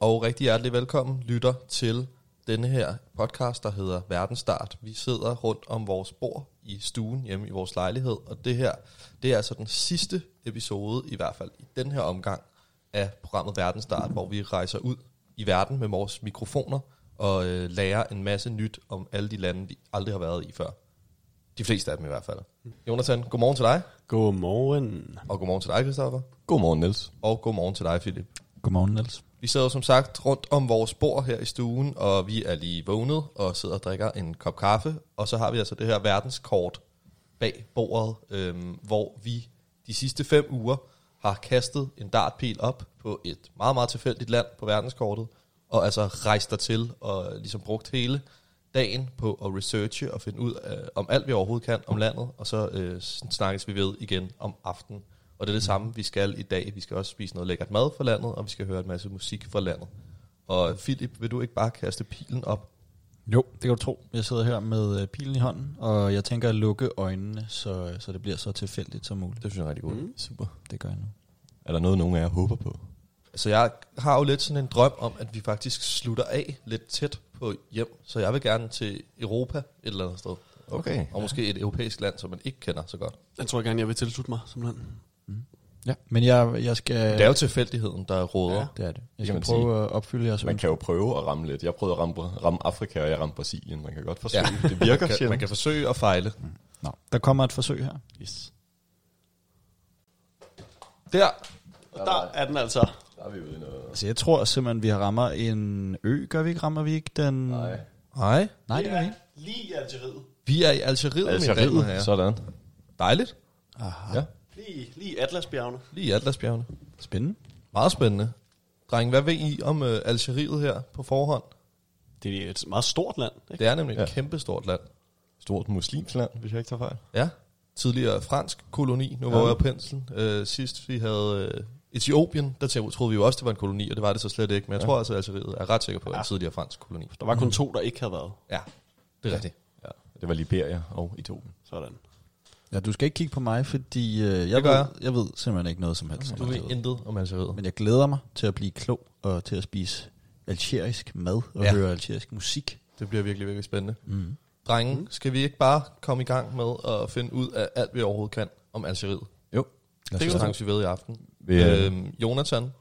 og rigtig hjertelig velkommen lytter til denne her podcast, der hedder Verdensstart. Vi sidder rundt om vores bord i stuen hjemme i vores lejlighed, og det her, det er altså den sidste episode, i hvert fald i den her omgang, af programmet Verdensstart, hvor vi rejser ud i verden med vores mikrofoner og øh, lærer en masse nyt om alle de lande, vi aldrig har været i før. De fleste af dem i hvert fald. Jonathan, godmorgen til dig, Godmorgen. og godmorgen til dig, Christoffer, Godmorgen, Niels. og godmorgen til dig, Philip. Godmorgen, Niels. Vi sidder som sagt rundt om vores bord her i stuen, og vi er lige vågnet og sidder og drikker en kop kaffe. Og så har vi altså det her verdenskort bag bordet, øhm, hvor vi de sidste fem uger har kastet en dartpil op på et meget, meget tilfældigt land på verdenskortet, og altså rejst dertil og ligesom brugt hele dagen på at researche og finde ud af, om alt vi overhovedet kan om landet, og så øh, snakkes vi ved igen om aftenen. Og det er det samme, vi skal i dag. Vi skal også spise noget lækkert mad fra landet, og vi skal høre en masse musik fra landet. Og Philip, vil du ikke bare kaste pilen op? Jo, det kan du tro. Jeg sidder her med øh, pilen i hånden, og jeg tænker at lukke øjnene, så, så det bliver så tilfældigt som muligt. Det synes jeg er rigtig godt. Mm. Super. Det gør jeg nu. Er der noget, nogen af jer håber på? Så jeg har jo lidt sådan en drøm om, at vi faktisk slutter af lidt tæt på hjem. Så jeg vil gerne til Europa et eller andet sted. Okay. Og måske et europæisk land, som man ikke kender så godt. Jeg tror gerne, jeg vil tilslutte mig, simpelthen. Ja, men jeg, jeg skal... Det er jo tilfældigheden, der råder. Ja. Det er det. Jeg skal man prøve at opfylde jeres Man kan jo prøve at ramme lidt. Jeg prøvede at ramme, ramme Afrika, og jeg ramte Brasilien. Man kan godt forsøge. Ja. Det virker Man, kan, man kan forsøge at fejle. Nå, der kommer et forsøg her. Yes. Der. Og der er den altså. Der er vi ude i noget. Altså, jeg tror simpelthen, vi rammer en ø, gør vi ikke? Rammer vi ikke den... Nej. Hej. Nej, det gør vi ikke. Lige i Algeriet. Vi er i Algeriet, mine damer og Algeriet. herrer. Sådan. Dejligt. Aha. Ja. Lige, lige Atlasbjergene. Lige Atlasbjergene. Spændende. Meget spændende. Dreng, hvad ved I om uh, Algeriet her på forhånd? Det er et meget stort land. Ikke? Det er nemlig et Ja. kæmpestort land. Stort muslimsk land, hvis jeg ikke tager fejl. Ja, tidligere fransk koloni. Nu var Ja. jeg penslen. Uh, sidst vi havde uh, Etiopien, der troede vi jo også, det var en koloni, og det var det så slet ikke. Men jeg Ja. tror altså, at Algeriet er ret sikker på, at Ja. en tidligere fransk koloni. Der var kun to, der ikke havde været. Ja, det er rigtigt. Ja. Det var Liberia og Etiopien. Sådan. Ja, du skal ikke kigge på mig, fordi øh, jeg, gør ved, jeg. ved simpelthen ikke noget som helst. om Du ved Algeriet. intet om Algeriet. Men jeg glæder mig til at blive klog og til at spise algerisk mad og Ja. høre algerisk musik. Det bliver virkelig, virkelig spændende. Mm. Drenge, mm. skal vi ikke bare komme i gang med at finde ud af alt, vi overhovedet kan om Algeriet? Jo. Det er gøre jo vi ved i aften. Vi, øh, Øhm, Jonathan,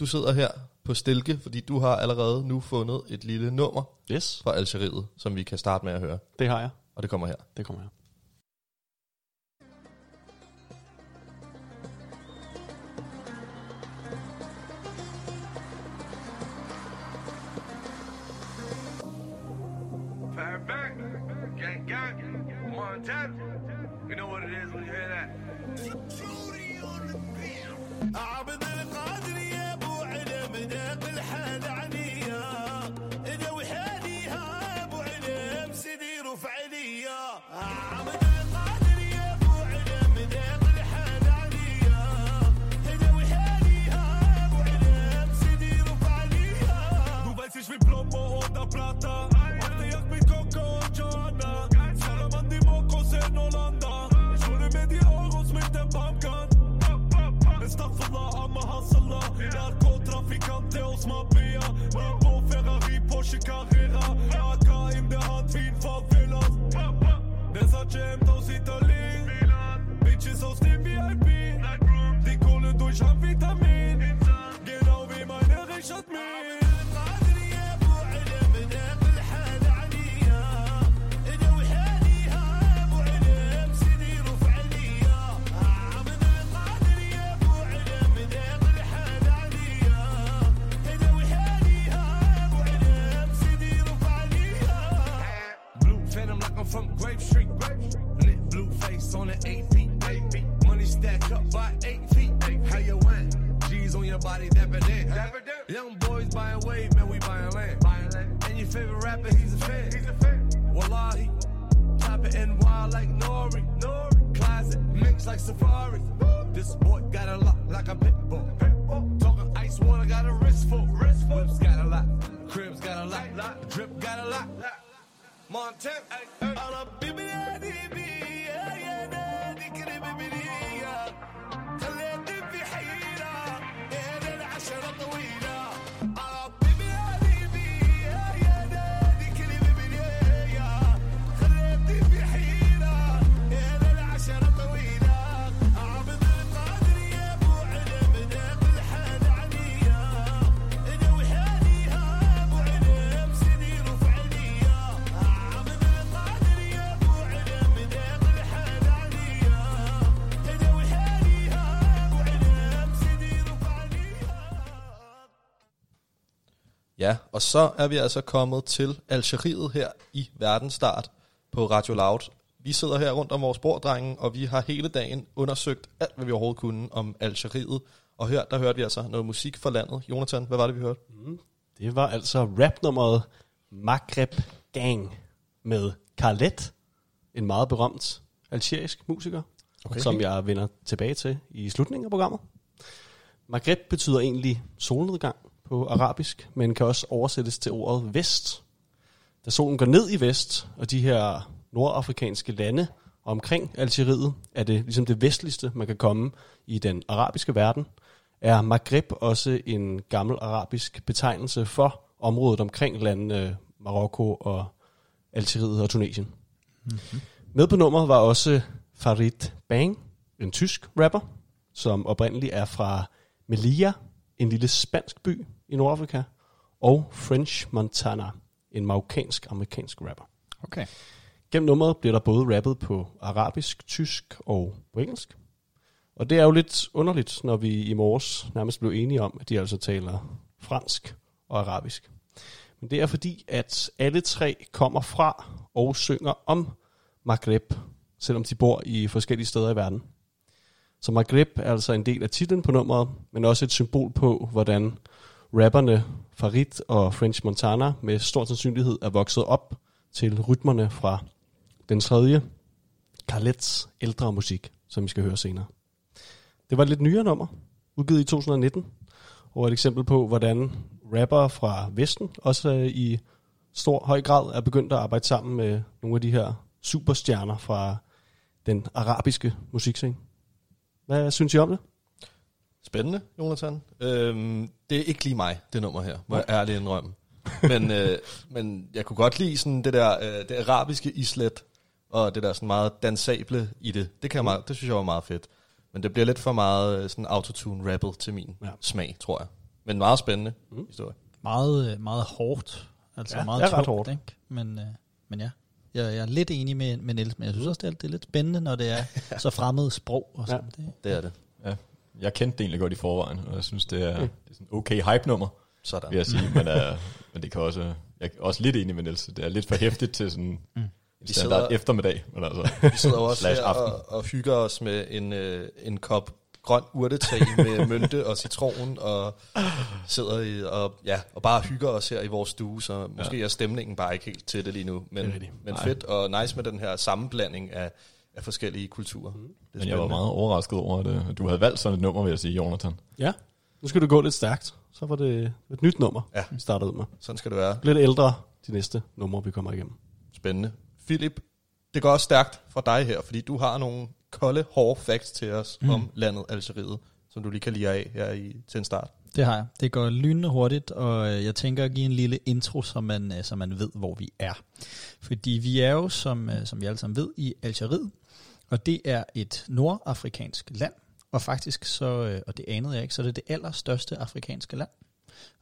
du sidder her på stilke, fordi du har allerede nu fundet et lille nummer Yes, fra Algeriet, som vi kan starte med at høre. det har jeg. Og det kommer her. Det kommer her. 10. You know what it is when you hear that. I've been og så er vi altså kommet til Algeriet her i verdensstart på Radio Loud. Vi sidder her rundt om vores bord, drengen, og vi har hele dagen undersøgt alt, hvad vi overhovedet kunne om Algeriet. Og her, der hørte vi altså noget musik fra landet. Jonathan, hvad var det, vi hørte? Det var altså rapnummeret Maghreb Gang med Carlet, en meget berømt algerisk musiker, okay. som jeg vender tilbage til i slutningen af programmet. Maghreb betyder egentlig solnedgang på arabisk, men kan også oversættes til ordet vest. Da solen går ned i vest, og de her nordafrikanske lande omkring Algeriet, er det ligesom det vestligste, man kan komme i den arabiske verden, er Maghreb også en gammel arabisk betegnelse for området omkring landene Marokko og Algeriet og Tunesien. Mm-hmm. Med på nummeret var også Farid Bang, en tysk rapper, som oprindeligt er fra Melilla, en lille spansk by i Nordafrika, og French Montana, en marokkansk-amerikansk rapper. Okay. Gennem nummeret bliver der både rappet på arabisk, tysk og på engelsk. Og det er jo lidt underligt, når vi i morges nærmest blev enige om, at de altså taler fransk og arabisk. Men det er fordi, at alle tre kommer fra og synger om Maghreb, selvom de bor i forskellige steder i verden. Så Maghreb er altså en del af titlen på nummeret, men også et symbol på, hvordan rapperne Farid og French Montana med stor sandsynlighed er vokset op til rytmerne fra den tredje Carlets ældre musik, som vi skal høre senere. Det var et lidt nyere nummer, udgivet i 2019, og et eksempel på, hvordan rappere fra Vesten også øh, i stor høj grad er begyndt at arbejde sammen med nogle af de her superstjerner fra den arabiske musikscene. Hvad synes I om det? Spændende, Jonathan. Øhm, det er ikke lige mig, det nummer her, må jeg ærligt indrømme. men, øh, men jeg kunne godt lide sådan det der øh, det arabiske islet, og det der sådan meget dansable i det. Det, kan jeg meget, det synes jeg var meget fedt. Men det bliver lidt for meget øh, sådan autotune-rappet til min Ja. smag, tror jeg. Men meget spændende Mm. historie. Meget, øh, meget hårdt. Altså Ja, meget det er ret tungt, hårdt. Ikke? Men, øh, men ja, jeg, jeg er lidt enig med, med Niels, men jeg synes også, det er, det er lidt spændende, når det er så fremmed sprog. Og sådan. Ja. Det, Det er det. Jeg kendte det egentlig godt i forvejen, og jeg synes, det er, det er sådan okay hype-nummer, Sådan. vil jeg sige. Men, uh, men det kan også, jeg er også lidt enig med Niels. Det er lidt for hæftigt til sådan Mm. en Vi sidder- eftermiddag. Men altså, Vi sidder også her aften. og, og hygger os med en, øh, en kop grøn urtetag med mynte og citron, og sidder i, og, ja, og bare hygger os her i vores stue, så måske ja. er stemningen bare ikke helt til det lige nu. Men, Det men Nej. fedt og nice med den her sammenblanding af, af forskellige kulturer. Mm. Det er men jeg var meget overrasket over, at øh, du havde valgt sådan et nummer, vil jeg sige, Jonathan. Ja. Nu skal du gå lidt stærkt. Så var det et nyt nummer, Ja. vi startede ud med. Sådan skal det være. Lidt ældre de næste numre, vi kommer igennem. Spændende. Philip, det går også stærkt for dig her, fordi du har nogle kolde, hårde facts til os mm. om landet Algeriet, som du lige kan lide af her i, til en start. det har jeg. Det går lynende hurtigt, og øh, jeg tænker at give en lille intro, så man, øh, så man ved, hvor vi er. Fordi vi er jo, som, øh, som vi alle sammen ved, i Algeriet, og det er et nordafrikansk land, og faktisk så, og det anede jeg ikke, så er det det allerstørste afrikanske land.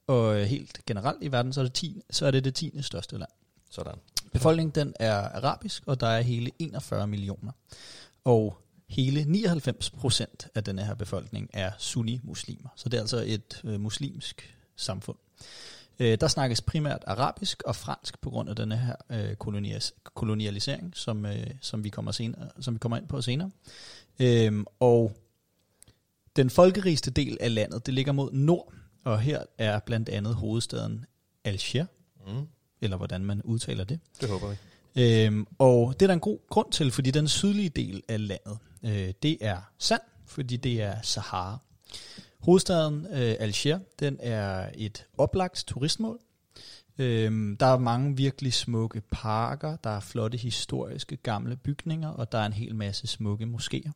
Og helt generelt i verden, så er det, 10, så er det det 10. største land. Sådan. Befolkningen den er arabisk, og der er hele 41 millioner. Og hele 99 procent af denne her befolkning er sunni-muslimer. Så det er altså et øh, muslimsk samfund. Øh, der snakkes primært arabisk og fransk på grund af denne her øh, kolonias- kolonialisering, som, øh, som, vi kommer senere, som vi kommer ind på senere. Øhm, og den folkerigeste del af landet, det ligger mod nord, og her er blandt andet hovedstaden Alger, Mm. eller hvordan man udtaler det. Det håber vi. Øhm, og det er der en god grund til, fordi den sydlige del af landet, øh, det er sand, fordi det er Sahara. Hovedstaden øh, Alger, den er et oplagt turistmål. Øhm, der er mange virkelig smukke parker, der er flotte historiske gamle bygninger, og der er en hel masse smukke moskéer.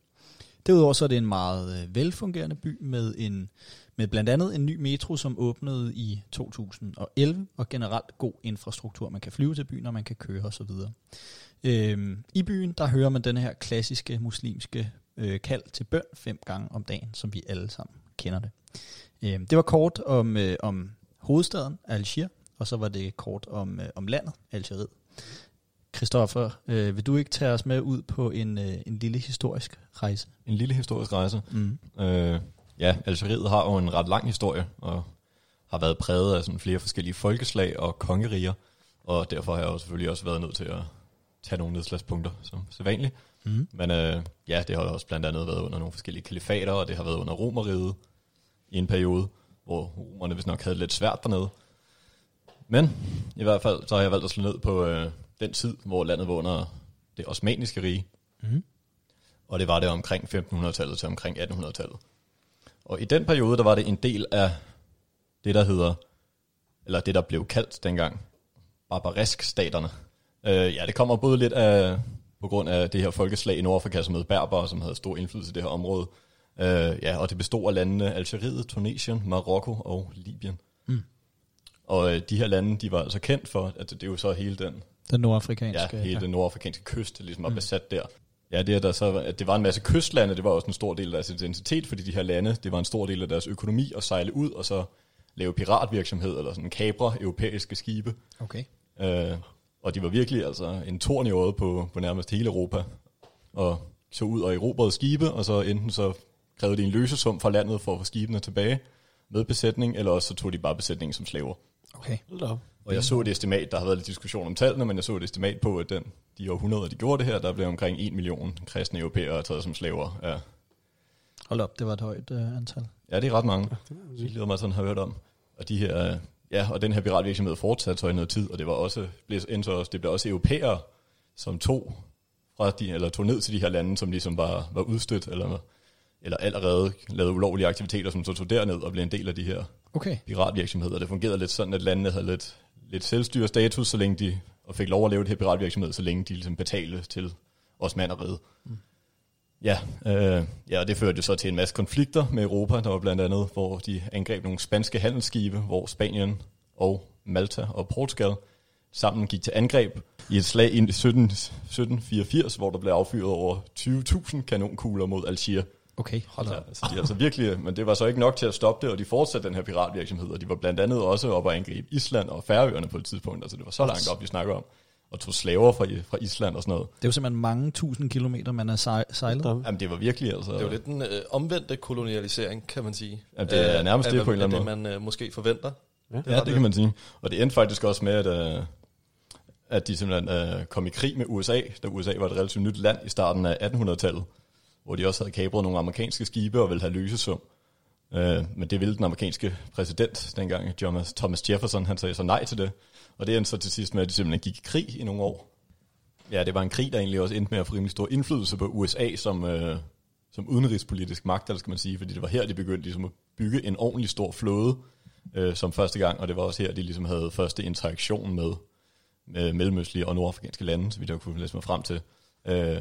Derudover så er det en meget øh, velfungerende by med en med blandt andet en ny metro, som åbnede i 2011, og generelt god infrastruktur. Man kan flyve til byen, og man kan køre osv. Øhm, I byen, der hører man den her klassiske muslimske øh, kald til bøn fem gange om dagen, som vi alle sammen kender det. Øhm, det var kort om, øh, om hovedstaden, Algier, og så var det kort om, øh, om landet, Algeriet. Christoffer, øh, vil du ikke tage os med ud på en, øh, en lille historisk rejse? En lille historisk rejse. Mm. Øh, ja, Algeriet har jo en ret lang historie, og har været præget af sådan flere forskellige folkeslag og kongeriger, og derfor har jeg jo selvfølgelig også været nødt til at tage nogle nedslagspunkter, som sædvanligt. Mm. Men øh, ja, det har også blandt andet været under nogle forskellige kalifater, og det har været under romeriet i en periode, hvor romerne vist nok havde lidt svært dernede. Men i hvert fald, så har jeg valgt at slå ned på øh, den tid, hvor landet var under det osmaniske rige. Mhm. Og det var det omkring 1500-tallet til omkring 1800-tallet. Og i den periode, der var det en del af det, der hedder, eller det, der blev kaldt dengang, barbarisk-staterne. Øh, ja, det kommer både lidt af, på grund af det her folkeslag i Nordafrika, som hed Berber, som havde stor indflydelse i det her område. Øh, ja, og det bestod af landene Algeriet, Tunesien, Marokko og Libyen. Mm. Og øh, de her lande, de var altså kendt for, at det er jo så hele den Den nordafrikanske. Ja, hele den nordafrikanske kyst ligesom var besat der. Ja, det er der så, at det var en masse kystlande, det var også en stor del af deres identitet, fordi de her lande, det var en stor del af deres økonomi at sejle ud og så lave piratvirksomhed eller sådan kabre europæiske skibe. Okay. Øh, og de var virkelig altså en torn i øjet på, på nærmest hele Europa. Og så ud og erobrede skibe, og så enten så krævede de en løsesum fra landet for at få skibene tilbage med besætning, eller også så tog de bare besætningen som slaver. Okay. Hold. Og jeg så et estimat, der har været lidt diskussion om tallene, men jeg så et estimat på, at den, de århundreder, de gjorde det her, der blev omkring 1 million kristne europæere taget som slaver. Ja, Hold op, det var et højt øh, antal. ja det er ret mange. Det lyder mig sådan har hørt om. Og de her, øh, ja, og den her piratvirksomhed fortsatte så i noget tid, og det var også, blev, endte også, det blev også europæere, som tog fra de, eller tog ned til de her lande, som ligesom bare var udstødt, eller, eller allerede lavede ulovlige aktiviteter, som så tog derned og blev en del af de her Okay. piratvirksomheder. Det fungerede lidt sådan, at landene havde lidt, lidt selvstyrestatus, så længe de og fik lov at lave det her piratvirksomhed, så længe de ligesom betalte til osmanderiet. Mm. Ja, øh, ja, og det førte jo så til en masse konflikter med Europa. Der var blandt andet, hvor de angreb nogle spanske handelsskibe, hvor Spanien og Malta og Portugal sammen gik til angreb i et slag i 17, 1784, hvor der blev affyret over 20.000 kanonkugler mod Algier. Okay, hold op. så de er altså virkelig, men det var så ikke nok til at stoppe det, og de fortsatte den her piratvirksomhed, og de var blandt andet også oppe og angribe Island og Færøerne på et tidspunkt, altså det var så langt op, vi snakker om, og tog slaver fra, fra Island og sådan noget. Det er jo simpelthen mange tusind kilometer, man har sej- sejlet. Der, Jamen det var virkelig altså... Det er jo lidt den øh, omvendte kolonialisering, kan man sige. Jamen, det er Øh, nærmest det på en af eller anden det, man øh, måske forventer. Ja. Ja, det kan man sige. Og det endte faktisk også med, at, øh, at de simpelthen øh, kom i krig med USA, da USA var et relativt nyt land i starten af 1800-tallet, hvor de også havde kabret nogle amerikanske skibe og ville have løsesum. Øh, men det ville den amerikanske præsident dengang, Thomas, Jefferson, han sagde så nej til det. Og det endte så til sidst med, at de simpelthen gik i krig i nogle år. Ja, det var en krig, der egentlig også endte med at få rimelig stor indflydelse på USA som, øh, som udenrigspolitisk magt, eller skal man sige, fordi det var her, de begyndte ligesom at bygge en ordentlig stor flåde, øh, som første gang, og det var også her, de ligesom havde første interaktion med, med mellemøstlige og nordafrikanske lande, så vi der kunne læse mig frem til. Øh,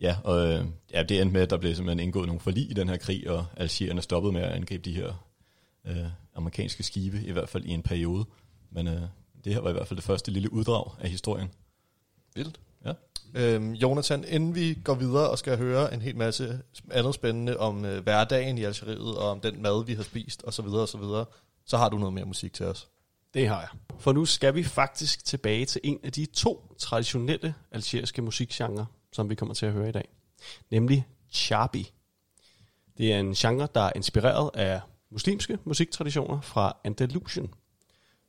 ja, og øh, ja, det endte med, at der blev simpelthen indgået nogle forlig i den her krig, og algerierne stoppede med at angribe de her øh, amerikanske skibe, i hvert fald i en periode. Men øh, det her var i hvert fald det første lille uddrag af historien. Vildt. Ja. Øhm, Jonathan, inden vi går videre og skal høre en hel masse andet spændende om øh, hverdagen i Algeriet, og om den mad, vi har spist, og så videre, og så videre, så har du noget mere musik til os. Det har jeg. For nu skal vi faktisk tilbage til en af de to traditionelle algeriske musikgenre, som vi kommer til at høre i dag. Nemlig charbi. Det er en genre, der er inspireret af muslimske musiktraditioner fra Andalusien,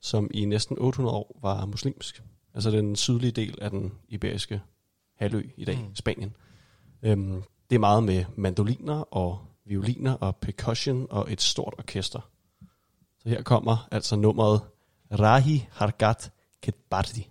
som i næsten 800 år var muslimsk. Altså den sydlige del af den iberiske halvø i dag, mm. Spanien. Øhm, det er meget med mandoliner og violiner og percussion og et stort orkester. Så her kommer altså nummeret Rahi Hargat Ketbardi.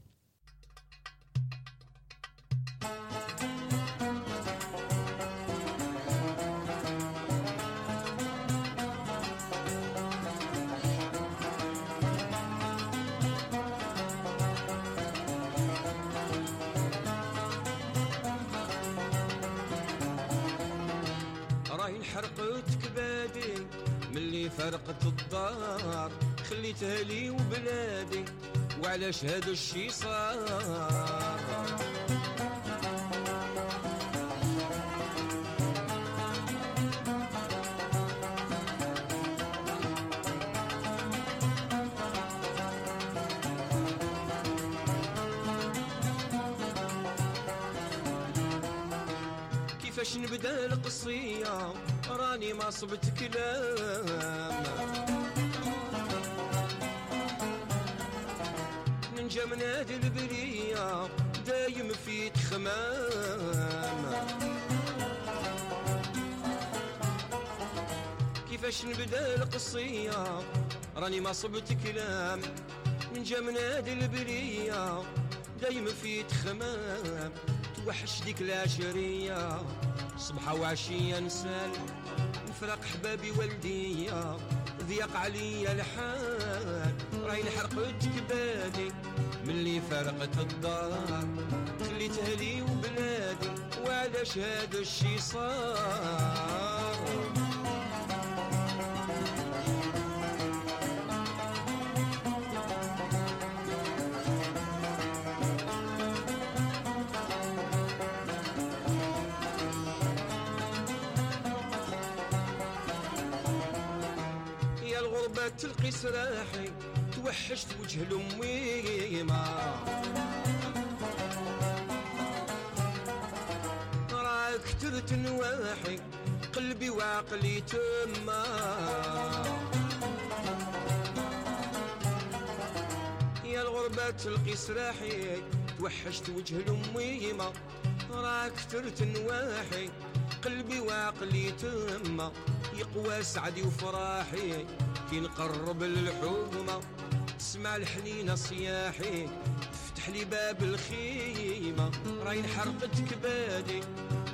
فرقت الدار خليتها لي وبلادي وعلاش هذا الشي صار؟ فاش نبدا القصية راني ما صبت كلام. ننجا من هاد البلية دايم في تخمام كيفاش نبدا القصية راني ما صبت كلام. ننجا من هاد البلية دايم في تخمام توحش ديك العشرية صبحة وعشية نسال نفرق حبابي والدية ضيق عليا الحال راهي حرقت كبادي ملي فرقت الدار خليت أهلي وبلادي. وعلاش هذا الشي صار؟ تلقي سراحي توحشت وجه الأميمة. راك كترت نواحي قلبي وعقلي تما يا الغربة تلقي سراحي توحشت وجه الأميمة. راك كترت نواحي قلبي وعقلي تما يقوى سعدي وفراحي كي نقرب للحومة. تسمع الحنينة صياحي تفتح لي باب الخيمة. راي انحرقت كبادي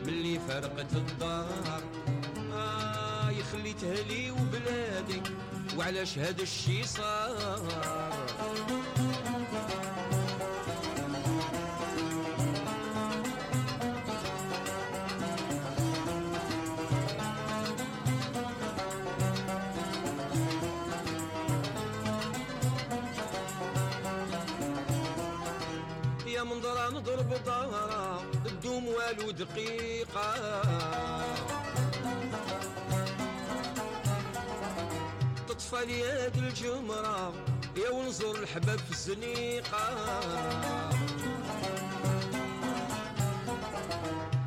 ملي فرقت الدار. آه خليت أهلي وبلادي وعلاش هذا الشي صار؟ دقيقة. تطفى لي هاد الجمرة يا ونزور الحباب في الزنيقة.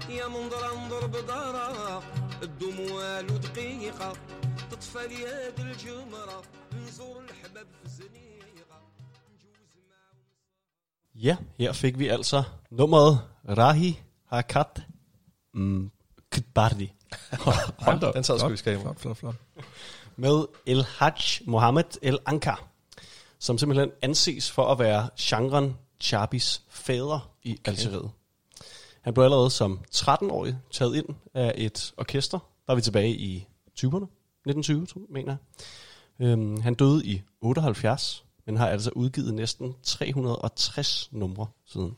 يا منظرة نضرب ضهرة تدوم والو دقيقة تطفى لي هاد الجمرة نزور الحباب في الزنيقة. Ja, her fik vi altså nummeret Rahi Hakat mm, Kbardi Hold da. Den sad sgu i skabet. Flot, flot, flot. med El Hajj Mohammed El Ankar, som simpelthen anses for at være genren Chabis fader i okay. Algeriet. Han blev allerede som 13-årig taget ind af et orkester. Der er vi tilbage i 20'erne, 1920, tror jeg, mener jeg. Øhm, han døde i 78, men har altså udgivet næsten 360 numre siden.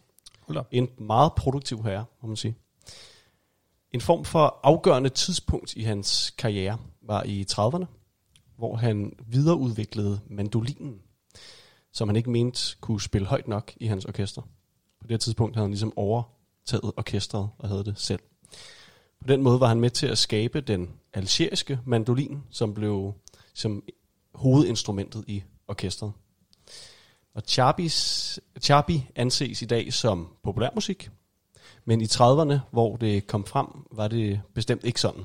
En meget produktiv herre, må man sige. En form for afgørende tidspunkt i hans karriere var i 30'erne, hvor han videreudviklede mandolinen, som han ikke mente kunne spille højt nok i hans orkester. På det tidspunkt havde han ligesom overtaget orkestret og havde det selv. På den måde var han med til at skabe den algeriske mandolin, som blev som hovedinstrumentet i orkestret. Og Chabis, Chabi anses i dag som populærmusik, men i 30'erne, hvor det kom frem, var det bestemt ikke sådan.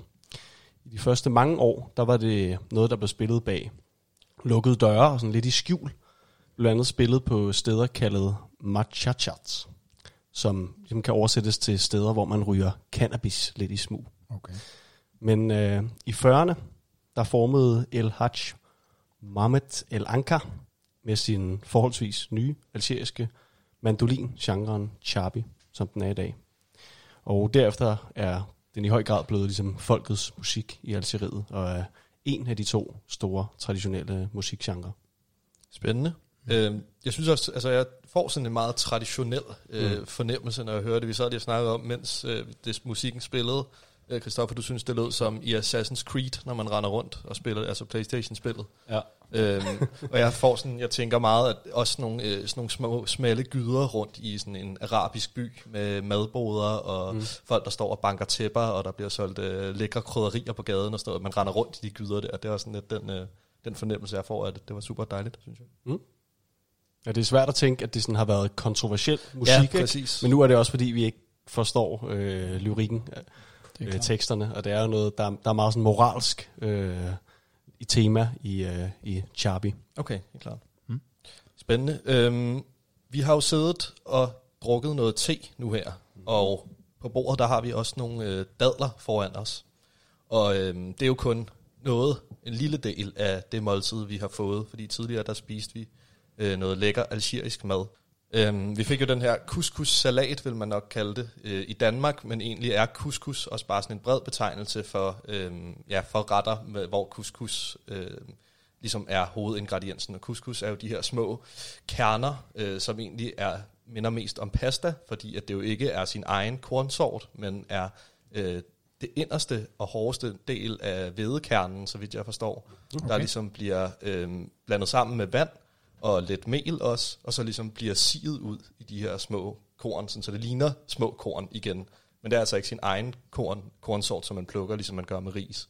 I de første mange år, der var det noget, der blev spillet bag lukkede døre og sådan lidt i skjul. Blandt andet spillet på steder kaldet machachats, som ligesom kan oversættes til steder, hvor man ryger cannabis lidt i smug. Okay. Men øh, i 40'erne, der formede El Hajj Mohammed El Ankar med sin forholdsvis nye algeriske mandolin, genren chabi, som den er i dag. Og derefter er den i høj grad blevet ligesom folkets musik i Algeriet, og er en af de to store traditionelle musikgenre. Spændende. Øh, jeg synes også, altså jeg får sådan en meget traditionel øh, mm. fornemmelse, når jeg hører det. Vi sad lige og snakkede om, mens øh, det musikken spillede. Øh, Christoffer, du synes, det lød som i Assassin's Creed, når man render rundt og spiller, altså Playstation-spillet. Ja. øhm, og jeg får sådan, jeg tænker meget, at også nogle, øh, sådan nogle små, smalle gyder rundt i sådan en arabisk by med madboder og mm. folk, der står og banker tæpper, og der bliver solgt øh, lækre krydderier på gaden og sådan noget. Man render rundt i de gyder der. Det var sådan lidt den, øh, den fornemmelse, jeg får, at det var super dejligt, synes jeg. Ja, det er svært at tænke, at det sådan har været kontroversiel musik, Ja, ikke? præcis. men nu er det også, fordi vi ikke forstår øh, lyrikken, er øh, teksterne, og det er jo noget, der, der er meget sådan moralsk øh, i tema i, øh, i Chabi. Okay, helt klart. Mm. Spændende. Øhm, vi har jo siddet og drukket noget te nu her, og på bordet der har vi også nogle øh, dadler foran os. Og øh, det er jo kun noget, en lille del af det måltid, vi har fået, fordi tidligere der spiste vi øh, noget lækker algerisk mad. Øhm, vi fik jo den her couscous-salat, vil man nok kalde det, øh, i Danmark, men egentlig er couscous også bare sådan en bred betegnelse for, øhm, ja, for retter, med, hvor couscous øh, ligesom er hovedingrediensen. Og couscous er jo de her små kerner, øh, som egentlig er minder mest om pasta, fordi at det jo ikke er sin egen kornsort, men er øh, det inderste og hårdeste del af hvedekernen, så vidt jeg forstår, okay. der ligesom bliver øh, blandet sammen med vand og lidt mel også, og så ligesom bliver siget ud i de her små korn, sådan, så det ligner små korn igen. Men det er altså ikke sin egen korn, kornsort, som man plukker, ligesom man gør med ris.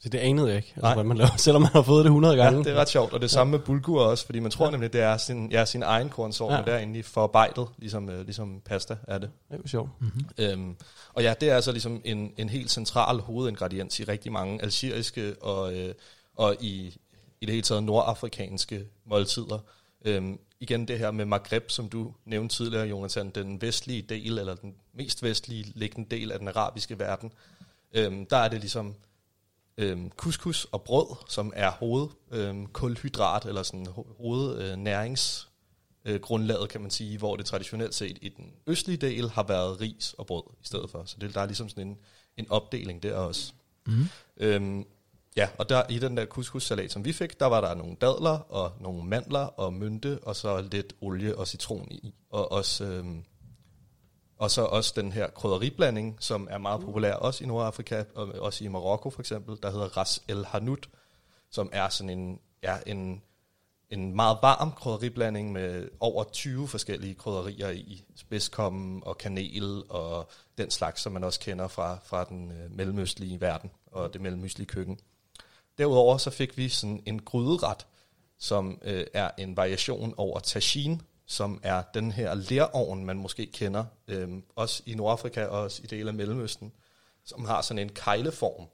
Så det anede jeg ikke, altså, Nej. hvad man laver, selvom man har fået det 100 Ja, gange. det er ret sjovt, og det samme med bulgur også, fordi man tror ja. nemlig, det er sin, ja, sin egen kornsort, ja. Ja. men det er egentlig forarbejdet, ligesom, øh, ligesom pasta er det. Det er jo sjovt. Øhm, og ja, det er altså ligesom en, en helt central hovedingrediens i rigtig mange algeriske og, øh, og i, i det hele taget nordafrikanske måltider. Øhm, igen det her med Maghreb, som du nævnte tidligere, Jonathan, den vestlige del, eller den mest vestlige liggende del af den arabiske verden, øhm, der er det ligesom øhm, couscous og brød, som er hoved øhm, eller sådan ho- hoved øh, øh, kan man sige, hvor det traditionelt set i den østlige del har været ris og brød i stedet for. Så det, der er ligesom sådan en, en opdeling der også. Mm. Øhm, ja, og der i den der couscous-salat, som vi fik, der var der nogle dadler og nogle mandler og mynte, og så lidt olie og citron i. Og også, øhm, og så også den her krydderiblanding, som er meget populær også i Nordafrika, og også i Marokko for eksempel, der hedder Ras El Hanout, som er sådan en, ja, en, en meget varm krydderiblanding med over 20 forskellige krydderier i. Spidskommen og kanel og den slags, som man også kender fra, fra den øh, mellemøstlige verden og det mellemøstlige køkken. Derudover så fik vi sådan en gryderet, som øh, er en variation over tagine, som er den her lerovn, man måske kender, øh, også i Nordafrika og også i dele af Mellemøsten, som har sådan en kejleform,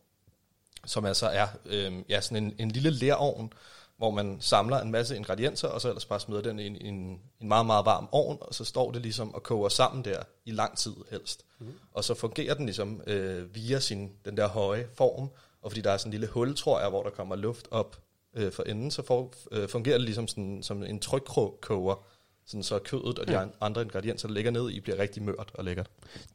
som altså er øh, ja, sådan en, en lille lerovn, hvor man samler en masse ingredienser, og så ellers bare smider den i en, en, en meget, meget varm ovn, og så står det ligesom og koger sammen der i lang tid helst. Mm. Og så fungerer den ligesom øh, via sin, den der høje form, og fordi der er sådan en lille hul, tror jeg, hvor der kommer luft op øh, for enden, så for, øh, fungerer det ligesom sådan, som en trykkoger, sådan så kødet og de ja. andre ingredienser, der ligger ned i, bliver rigtig mørt og lækkert.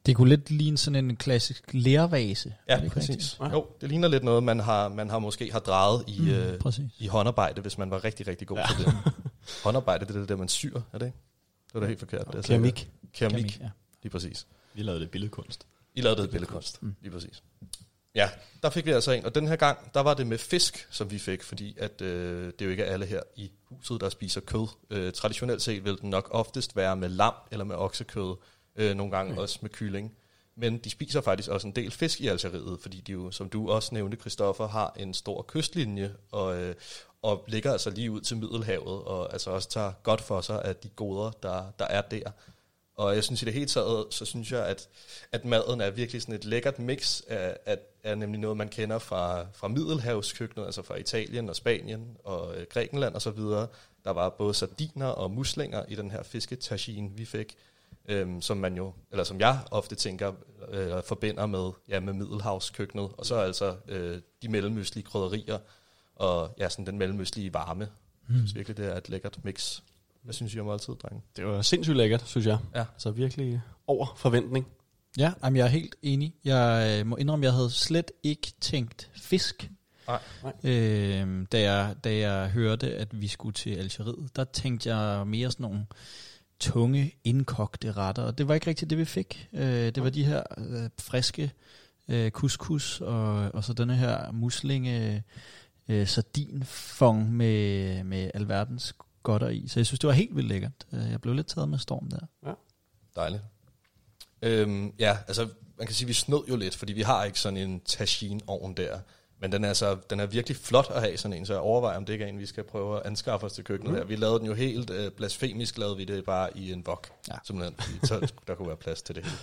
Det kunne lidt ligne sådan en klassisk lærvase. Ja, det præcis. rigtigt? Ja. Jo, det ligner lidt noget, man har, man har måske har drejet i, Mm, mm, øh, præcis. i håndarbejde, hvis man var rigtig, rigtig god ja. til det. håndarbejde, det er det der, man syr, er det ikke? Det var da helt forkert. Det er Keramik. Keramik, Keramik, ja. lige præcis. Vi lavede det billedkunst. I lavede det billedkunst, mm. lige præcis. Ja, der fik vi altså en, og den her gang, der var det med fisk, som vi fik, fordi at, øh, det er jo ikke alle her i huset, der spiser kød. Øh, traditionelt set vil den nok oftest være med lam eller med oksekød, øh, nogle gange okay. også med kylling. Men de spiser faktisk også en del fisk i Algeriet, fordi de jo, som du også nævnte, Christoffer, har en stor kystlinje, og, øh, og ligger altså lige ud til Middelhavet, og altså også tager godt for sig af de goder, der, der er der. Og jeg synes i det hele taget, så synes jeg, at, at maden er virkelig sådan et lækkert mix af, af, af nemlig noget, man kender fra, fra Middelhavskøkkenet, altså fra Italien og Spanien og øh, Grækenland og så videre. Der var både sardiner og muslinger i den her fisketagine, vi fik, øhm, som man jo, eller som jeg ofte tænker, øh, forbinder med, ja, med Middelhavskøkkenet. Og så altså øh, de mellemøstlige krydderier og ja, sådan den mellemøstlige varme. Jeg synes virkelig, det er et lækkert mix. Hvad synes I om måltid, drenge? Det var sindssygt lækkert, synes jeg. Ja. Altså virkelig over forventning. Ja, jamen, jeg er helt enig. Jeg øh, må indrømme, jeg havde slet ikke tænkt fisk. Nej. Øh, da, jeg, da jeg hørte, at vi skulle til Algeriet, der tænkte jeg mere sådan nogle tunge, indkogte retter, og det var ikke rigtigt det, vi fik. Øh, det var de her øh, friske øh, couscous, og, og så denne her muslinge øh, sardinfong med, med alverdens godter i. Så jeg synes, det var helt vildt lækkert. Øh, Jeg blev lidt taget med storm der. Dejligt. Øhm, ja, altså man kan sige, at vi snød jo lidt, fordi vi har ikke sådan en tagine-ovn der. Men den er, altså, den er virkelig flot at have sådan en, så jeg overvejer, om det ikke er en, vi skal prøve at anskaffe os til køkkenet mm. her. Vi lavede den jo helt øh, blasfemisk, lavede vi det bare i en vok, Ja. ja. simpelthen, fordi så der kunne være plads til det hele.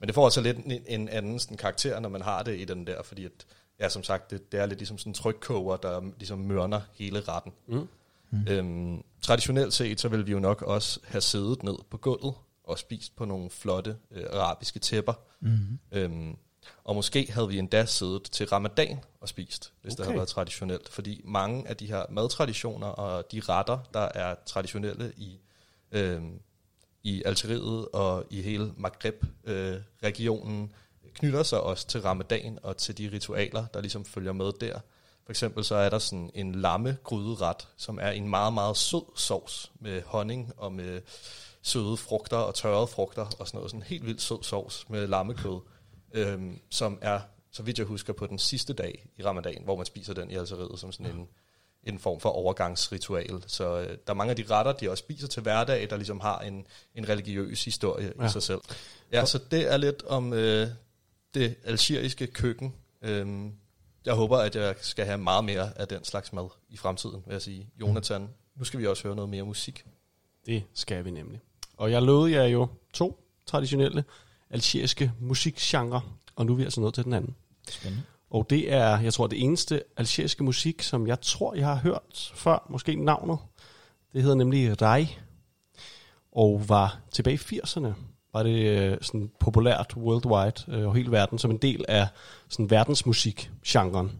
Men det får altså lidt en, en anden sådan, karakter, når man har det i den der, fordi at, ja, som sagt, det, det er lidt ligesom sådan en trykkoger, der ligesom mørner hele retten. Mm. Mm. Øhm, traditionelt set, så vil vi jo nok også have siddet ned på gulvet og spist på nogle flotte øh, arabiske tæpper. Mm. Øhm, og måske havde vi endda siddet til ramadan og spist, hvis okay. det havde været traditionelt. Fordi mange af de her madtraditioner og de retter, der er traditionelle i, øhm, i Algeriet og i hele Maghreb-regionen, knytter sig også til ramadan og til de ritualer, der ligesom følger med der. For eksempel så er der sådan en lamme gryderet, som er en meget, meget sød sovs med honning og med søde frugter og tørrede frugter og sådan noget. Sådan en helt vildt sød sovs med lammekød, øhm, som er, så vidt jeg husker, på den sidste dag i ramadan, hvor man spiser den i Algeriet som sådan en, en form for overgangsritual. Så øh, der er mange af de retter, de også spiser til hverdag, der ligesom har en, en religiøs historie ja. I sig selv. Ja, så det er lidt om øh, det algeriske køkken. Øhm, jeg håber, at jeg skal have meget mere af den slags mad i fremtiden, vil jeg sige. Jonathan, nu skal vi også høre noget mere musik. Det skal vi nemlig. Og jeg lovede jer jo to traditionelle algeriske musikgenre, og nu er vi altså nået til den anden. Spændende. Og det er, jeg tror, det eneste algeriske musik, som jeg tror, jeg har hørt før, måske navnet. Det hedder nemlig Rai, og var tilbage i 80'erne, var det øh, sådan populært worldwide øh, over hele verden, som en del af sådan verdensmusik-genren.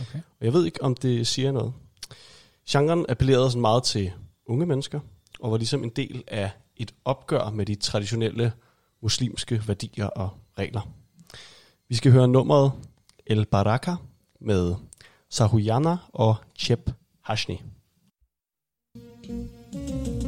Okay. Og jeg ved ikke, om det siger noget. Genren appellerede sådan meget til unge mennesker, og var ligesom en del af et opgør med de traditionelle muslimske værdier og regler. Vi skal høre nummeret El Baraka med Sahuyana og Chep Hashni. Édition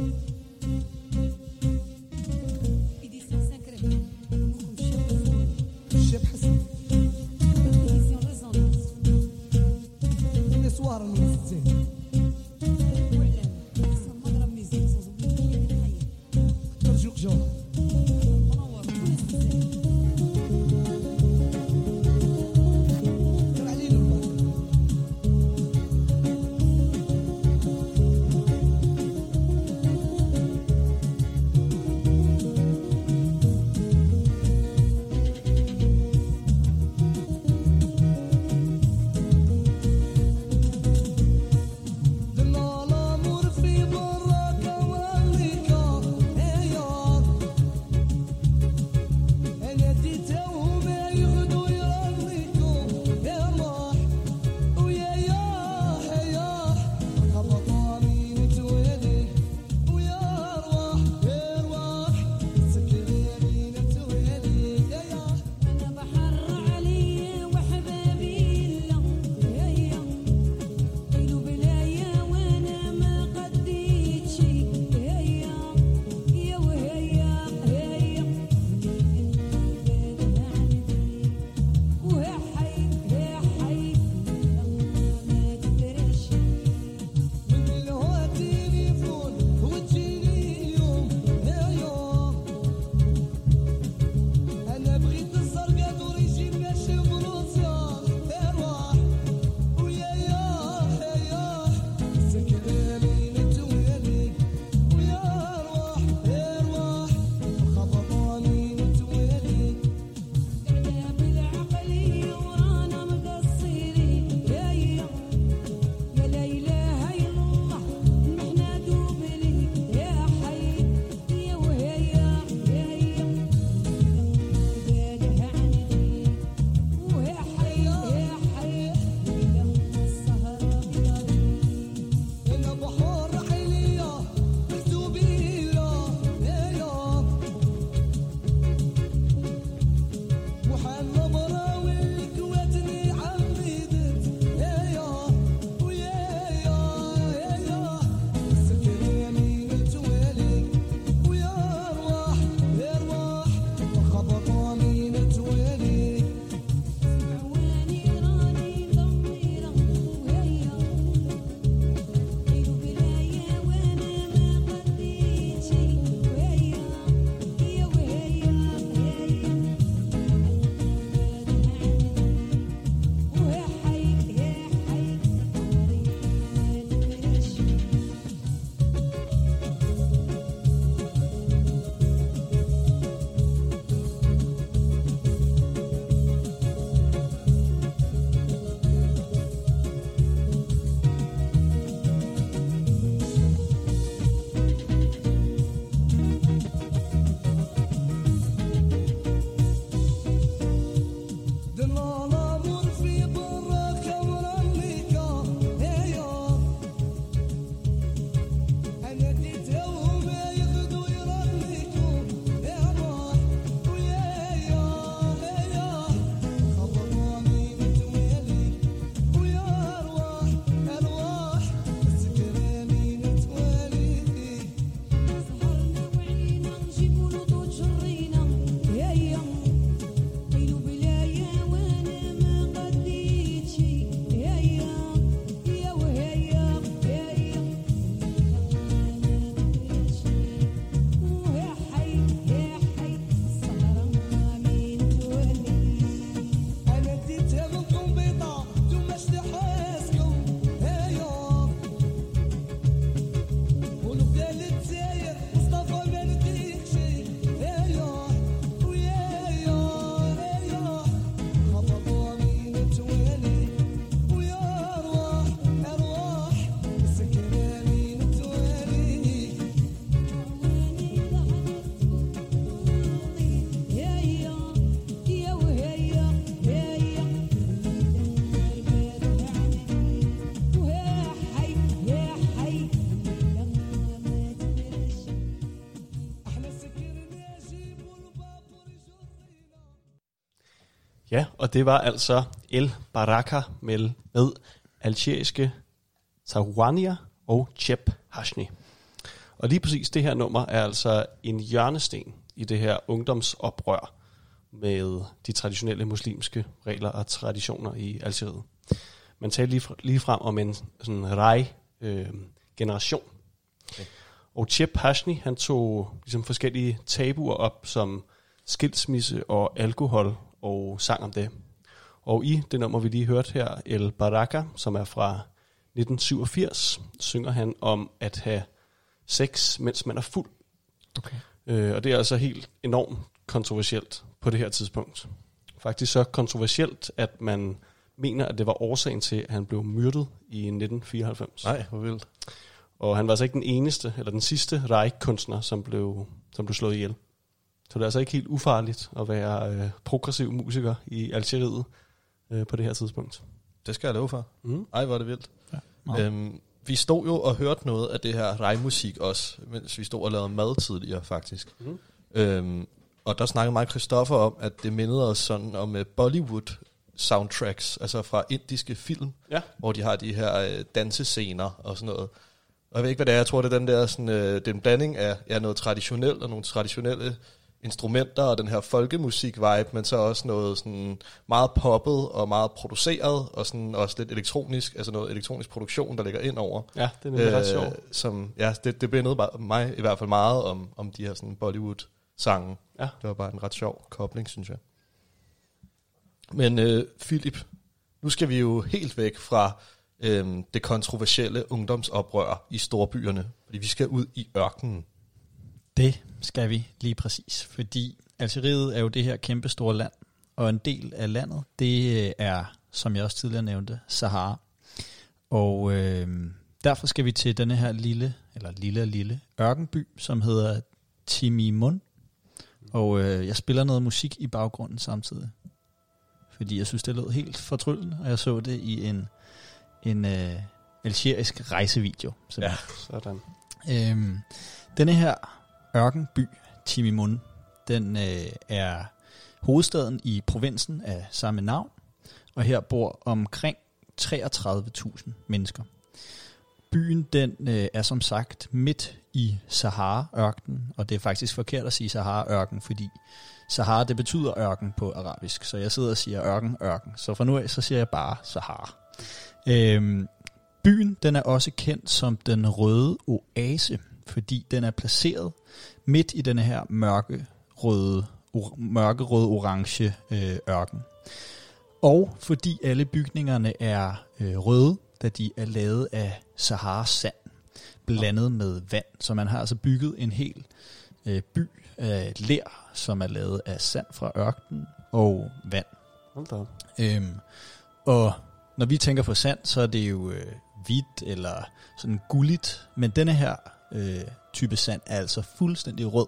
og det var altså El Baraka med, med algeriske Tawania og Chep Hashni. Og lige præcis det her nummer er altså en hjørnesten i det her ungdomsoprør med de traditionelle muslimske regler og traditioner i Algeriet. Man taler lige, lige frem om en sådan rej øh, generation. Okay. Og Chep Hashni, han tog ligesom forskellige tabuer op, som skilsmisse og alkohol, og sang om det. Og i det nummer, vi lige hørte her, El Baraka, som er fra 1987, synger han om at have sex, mens man er fuld. Okay. Øh, og det er altså helt enormt kontroversielt på det her tidspunkt. Faktisk så kontroversielt, at man mener, at det var årsagen til, at han blev myrdet i 1994. Nej, hvor vildt. Og han var altså ikke den eneste, eller den sidste Reich-kunstner, som blev, som blev slået ihjel. Så det er altså ikke helt ufarligt at være øh, progressiv musiker i Algeriet øh, på det her tidspunkt. Det skal jeg love for. Mm. Ej, hvor er det vildt. meget. Øhm, vi stod jo og hørte noget af det her rejmusik også, mens vi stod og lavede mad tidligere faktisk. Mhm. Øhm, og der snakkede mig Christoffer om, at det mindede os sådan om uh, Bollywood soundtracks, altså fra indiske film, Ja. hvor de har de her øh, dansescener og sådan noget. Og jeg ved ikke, hvad det er. Jeg tror, det er den der sådan, øh, det er en blanding af ja, noget traditionelt og nogle traditionelle instrumenter og den her folkemusik-vibe, men så også noget sådan meget poppet og meget produceret, og sådan også lidt elektronisk, altså noget elektronisk produktion, der ligger ind over. Ja, det er nemlig øh, ret sjovt. Som, ja, det, det mindede mig i hvert fald meget om, om de her sådan Bollywood-sange. Ja. Det var bare en ret sjov kobling, synes jeg. Men øh, Philip, nu skal vi jo helt væk fra øh, det kontroversielle ungdomsoprør i storbyerne, fordi vi skal ud i ørkenen. Det skal vi lige præcis, fordi Algeriet er jo det her kæmpe store land, og en del af landet, det øh, er, som jeg også tidligere nævnte, Sahara. Og øh, derfor skal vi til denne her lille, eller lille lille ørkenby, som hedder Timimun. Og øh, jeg spiller noget musik i baggrunden samtidig. Fordi jeg synes, det lød helt fortryllende, og jeg så det i en, en øh, algerisk rejsevideo. Ja. Sådan. Øhm, denne her ørkenby, Timimun, den øh, er hovedstaden i provinsen af samme navn, og her bor omkring 33.000 mennesker. Byen den øh, er som sagt midt i Sahara-ørkenen, og det er faktisk forkert at sige Sahara-ørken, fordi Sahara det betyder ørken på arabisk, så jeg sidder og siger ørken, ørken. Så fra nu af, så siger jeg bare Sahara. Øhm, byen den er også kendt som den røde oase, fordi den er placeret midt i denne her mørke røde, or, mørkerøde orange øh, ørken. Og fordi alle bygningerne er øh, røde, da de er lavet af Saharas sand, blandet med vand. Så man har altså bygget en hel øh, by af ler, som er lavet af sand fra ørkenen og vand. Hold da. Øhm, og når vi tænker på sand, så er det jo øh, hvidt eller sådan gulligt, men denne her øh, type sand er altså fuldstændig rød.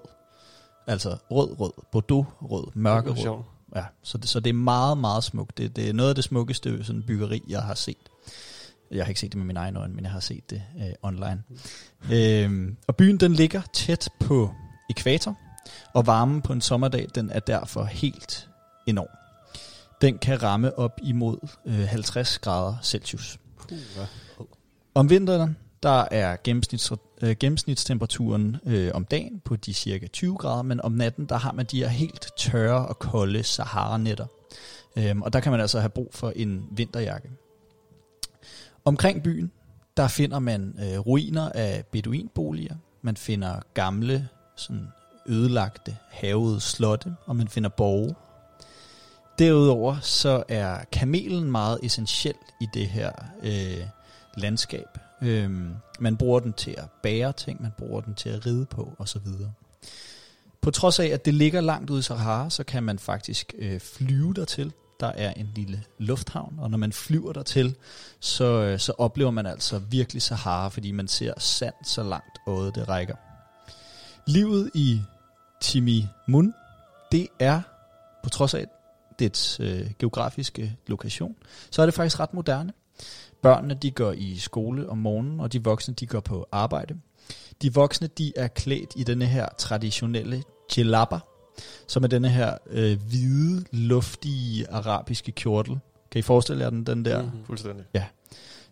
Altså rød, rød, bordeaux rød, Det var mørkerød. Ja, så det, så det er meget, meget smukt. Det, det er noget af det smukkeste sådan byggeri, jeg har set. Jeg har ikke set det med mine egne øjne, men jeg har set det øh, online. Øhm, og byen den ligger tæt på ekvator, og varmen på en sommerdag den er derfor helt enorm. Den kan ramme op imod øh, 50 grader Celsius. Om vinteren, der er gennemsnits, øh, gennemsnitstemperaturen øh, om dagen på de cirka 20 grader, men om natten, der har man de her helt tørre og kolde Sahara-nætter. Øhm, og der kan man altså have brug for en vinterjakke. Omkring byen, der finder man øh, ruiner af beduinboliger. Man finder gamle, sådan ødelagte, havede slotte, og man finder borge. Derudover så er kamelen meget essentiel i det her øh, landskab. Øhm, man bruger den til at bære ting, man bruger den til at ride på osv. På trods af, at det ligger langt ude i Sahara, så kan man faktisk øh, flyve dertil. Der er en lille lufthavn, og når man flyver dertil, så, øh, så oplever man altså virkelig Sahara, fordi man ser sand så langt øjet det rækker. Livet i Timimun, det er, på trods af dets øh, geografiske lokation, så er det faktisk ret moderne. Børnene de går i skole om morgenen, og de voksne de går på arbejde. De voksne de er klædt i denne her traditionelle djellaba, som er denne her øh, hvide, luftige arabiske kjortel. Kan I forestille jer den, den der? Mm. Fuldstændig.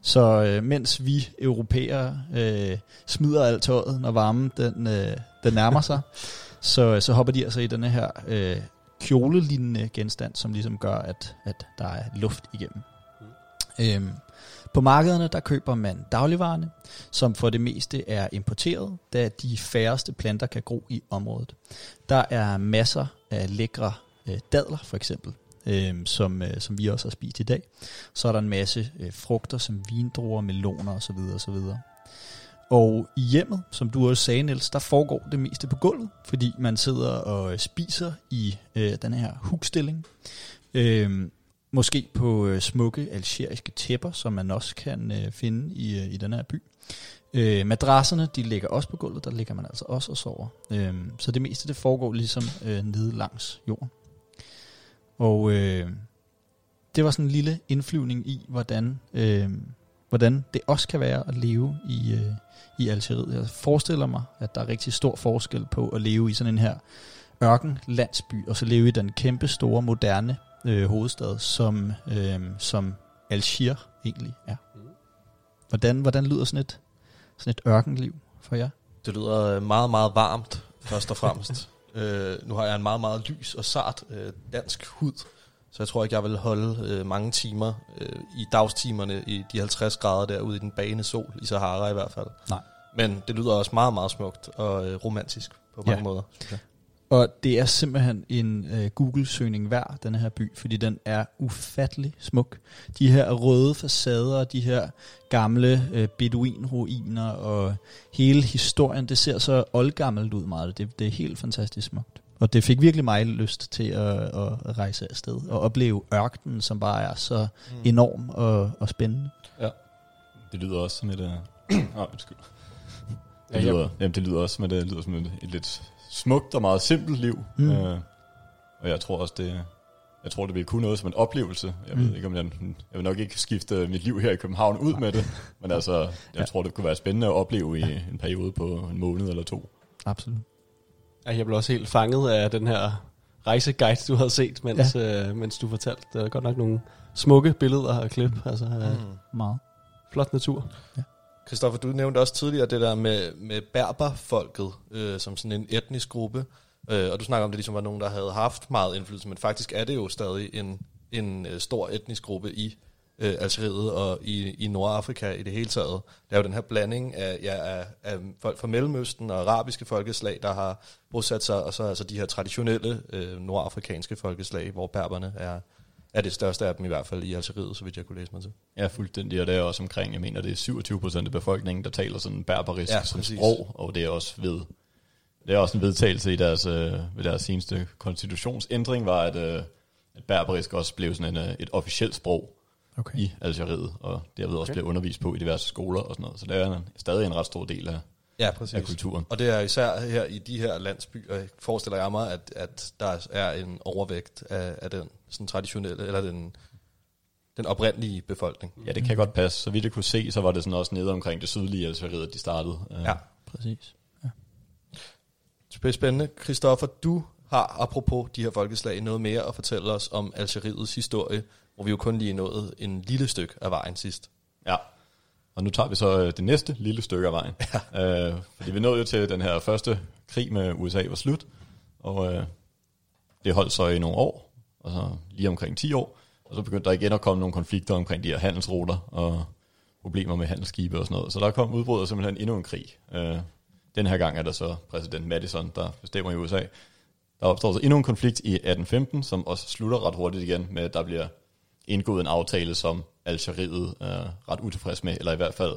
Så øh, mens vi europæere øh, smider alt tøjet, når varmen den, øh, den nærmer sig, så, så hopper de altså i denne her øh, kjolelignende genstand, som ligesom gør, at, at der er luft igennem. Øhm, på markederne, der køber man dagligvarerne, som for det meste er importeret, da de færreste planter kan gro i området. Der er masser af lækre øh, dadler, for eksempel, øh, som, øh, som vi også har spist i dag. Så er der en masse øh, frugter, som vindruer, meloner osv. osv. Og i hjemmet, som du også sagde, Niels, der foregår det meste på gulvet, fordi man sidder og spiser i øh, den her hukstilling. Øh, måske på øh, smukke algeriske tæpper, som man også kan øh, finde i, øh, i den her by. Øh, madrasserne, de ligger også på gulvet, der ligger man altså også og sover. Øh, så det meste, det foregår ligesom øh, nede langs jorden. Og øh, det var sådan en lille indflyvning i, hvordan, øh, hvordan det også kan være at leve i, øh, i Algeriet. Jeg forestiller mig, at der er rigtig stor forskel på at leve i sådan en her ørkenlandsby, og så leve i den kæmpe store, moderne øh, hovedstad, som, øh, som Algier egentlig er. Hvordan, hvordan lyder sådan et, sådan et ørkenliv for jer? Det lyder øh, meget, meget varmt, først og fremmest. øh, nu har jeg en meget, meget lys og sart øh, dansk hud, så jeg tror ikke, jeg vil holde øh, mange timer øh, i dagstimerne i de 50 grader derude i den bagende sol, i Sahara i hvert fald. Nej. Men det lyder også meget, meget smukt og øh, romantisk på mange Ja. måder. synes jeg. Og det er simpelthen en øh, Google-søgning værd, den her by, fordi den er ufattelig smuk. De her røde facader, de her gamle øh, beduinruiner og hele historien, det ser så oldgammelt ud meget. Det, det er helt fantastisk smukt. Og det fik virkelig mig lyst til at, at rejse afsted og opleve ørkenen, som bare er så mm. enorm og, og spændende. Det lyder også som et... Øh, ah, undskyld. Ja, Det lyder, jamen, det lyder også som et, det lyder som et, et lidt smukt og meget simpelt liv. Mm. Mm. Øh, og jeg tror også, det, jeg tror, det vil kunne noget som en oplevelse. Jeg Mm. ved ikke, om jeg, jeg vil nok ikke skifte mit liv her i København ud med det, men altså, jeg Ja. ja. tror, det kunne være spændende at opleve i en periode på en måned eller to. Absolut. Ja, jeg blev også helt fanget af den her rejseguide, du havde set, mens, ja. øh, mens du fortalte. Der er godt nok nogle smukke billeder og klip. Altså, øh, Mm. Meget. flot natur. Christoffer, du nævnte også tidligere det der med, med berberfolket øh, som sådan en etnisk gruppe. Øh, og du snakker om, det ligesom var nogen, der havde haft meget indflydelse, men faktisk er det jo stadig en, en øh, stor etnisk gruppe i øh, Algeriet og i, i Nordafrika i det hele taget. Der er jo den her blanding af, ja, af, af folk fra Mellemøsten og arabiske folkeslag, der har bosat sig, og så altså de her traditionelle øh, nordafrikanske folkeslag, hvor berberne er, er det største af dem i hvert fald i Algeriet, så vidt jeg kunne læse mig til. Ja, fuldstændig, og det er også omkring, jeg mener, det er 27 procent af befolkningen, der taler sådan berberisk Ja, som præcis. sprog, og det er også ved, det er også en vedtagelse i deres, øh, ved deres seneste konstitutionsændring, var, at, øh, at berberisk også blev sådan en, øh, et officielt sprog Okay. i Algeriet, og derved også blev undervist på i diverse skoler og sådan noget, så det er en, stadig en ret stor del af, Ja, præcis. af kulturen. Og det er især her i de her landsbyer, forestiller jeg mig, at, at der er en overvægt af, af den sådan traditionelle, eller den, den oprindelige befolkning. Ja, det kan godt passe. Så vidt jeg kunne se, så var det sådan også nede omkring det sydlige Algeriet, de startede. Øh, Ja. Præcis. Det er spændende. Christoffer, du har apropos de her folkeslag noget mere at fortælle os om Algeriets historie, hvor vi jo kun lige nåede en lille stykke af vejen sidst. Ja, og nu tager vi så øh, det næste lille stykke af vejen. Ja. Øh, fordi vi nåede jo til den her første krig med USA var slut, og øh, det holdt så i nogle år, og så lige omkring 10 år, og så begyndte der igen at komme nogle konflikter omkring de her handelsruter og problemer med handelsskibe og sådan noget. Så der kom udbrud simpelthen endnu en krig. Øh, den her gang er der så præsident Madison, der bestemmer i USA. Der opstår så endnu en konflikt i 1815, som også slutter ret hurtigt igen med, at der bliver indgået en aftale, som Algeriet er ret utilfreds med, eller i hvert fald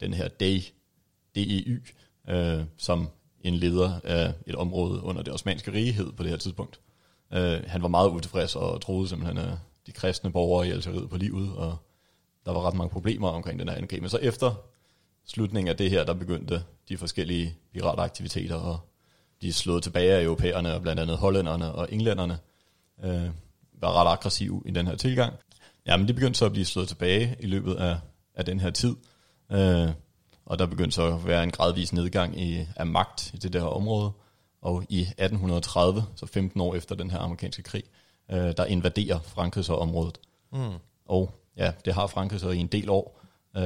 den her DEY, DEY, øh, som en leder af et område under det osmanske rigehed på det her tidspunkt. Øh, han var meget utilfreds og troede simpelthen øh, de kristne borgere i Algeriet på livet, og der var ret mange problemer omkring den her angreb. Men så efter slutningen af det her, der begyndte de forskellige pirataktiviteter, og de slog tilbage af europæerne, og blandt andet hollænderne og englænderne, øh, var ret aggressiv i den her tilgang. Jamen, de begyndte så at blive slået tilbage i løbet af, af den her tid, øh, og der begyndte så at være en gradvis nedgang i, af magt i det der område, Og i 1830, så 15 år efter den her amerikanske krig, øh, der invaderer Frankrig så området. Mm. Og ja, det har Frankrig så i en del år. Øh,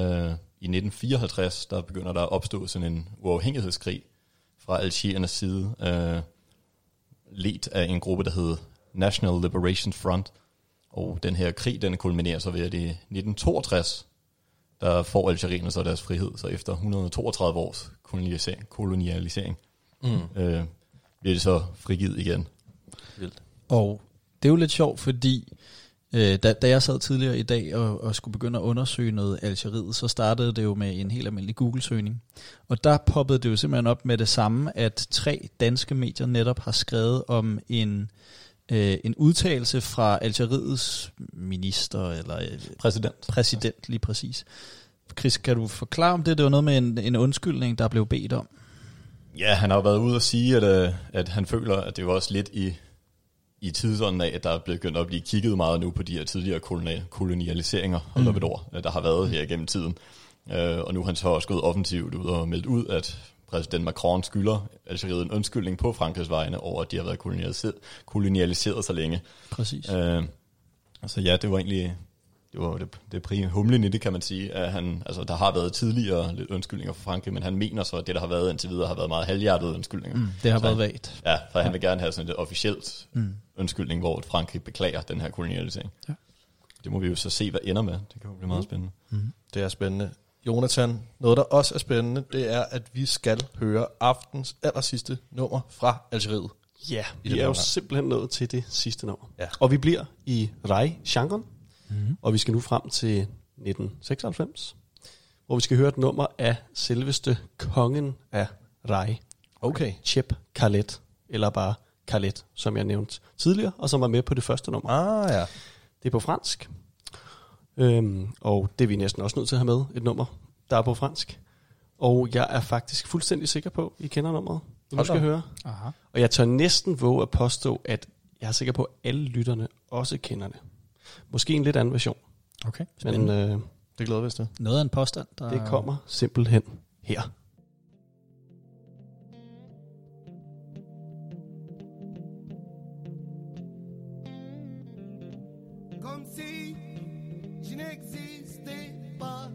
I 1954, der begynder der at opstå sådan en uafhængighedskrig fra Algeriernes side, øh, ledt af en gruppe, der hed National Liberation Front. Og den her krig, den kulminerer så ved, at i 1962, der får algerierne så deres frihed, så efter 132 års kolonialisering, kolonialisering Mm. øh, bliver det så frigivet igen. Vildt. Og det er jo lidt sjovt, fordi øh, da, da jeg sad tidligere i dag og, og skulle begynde at undersøge noget Algeriet, så startede det jo med en helt almindelig Google-søgning. Og der poppede det jo simpelthen op med det samme, at tre danske medier netop har skrevet om en, øh, en udtalelse fra Algeriets minister, eller øh, Præsident. præsident lige præcis. Chris, kan du forklare om det? Det var noget med en, en undskyldning, der blev bedt om. Ja, han har jo været ude og sige, at, øh, at han føler, at det var også lidt i, i tidsånden af, at der er begyndt at blive kigget meget nu på de her tidligere koloni- kolonialiseringer, mm. et ord, der har været her gennem tiden. Øh, og nu er han så også gået offensivt ud og meldt ud, at præsident Macron skylder Algeriet en undskyldning på Frankrigs vegne over, at de har været kolonialiseret, kolonialiseret så længe. Præcis. Øh, så ja, det var egentlig det var det, det pri humlen i det, kan man sige. At han, altså, der har været tidligere lidt undskyldninger fra Frankrig, men han mener så, at det, der har været indtil videre, har været meget halvhjertede undskyldninger. Mm, det har Så været han- vagt. Ja, for han vil gerne have sådan et officielt Mm. mm. undskyldning, hvor Frankrig beklager den her kolonialisering. Ja. Det må vi jo så se, hvad ender med. Det kan jo blive meget spændende. Det er spændende. Jonathan, noget der også er spændende, det er, at vi skal høre aftens aller sidste nummer fra Algeriet. Ja, I vi er jo simpelthen nået til det sidste nummer. Ja. Og vi bliver i Rai-genren, Mm. og vi skal nu frem til 1996, hvor vi skal høre et nummer af selveste kongen af Rai, Okay. Chep Khaled, eller bare Khaled, som jeg nævnte tidligere, og som var med på det første nummer. Ah ja. Det er på fransk, øhm, og det er vi næsten også nødt til at have med, et nummer, der er på fransk. Og jeg er faktisk fuldstændig sikker på, at I kender nummeret, da skal høre. Aha. Og jeg tør næsten våge at påstå, at jeg er sikker på, at alle lytterne også kender det. Måske en lidt anden version, Okay. men øh, Det glæder vi os til. Noget af en påstand, der... det kommer simpelthen her. n'existait pas.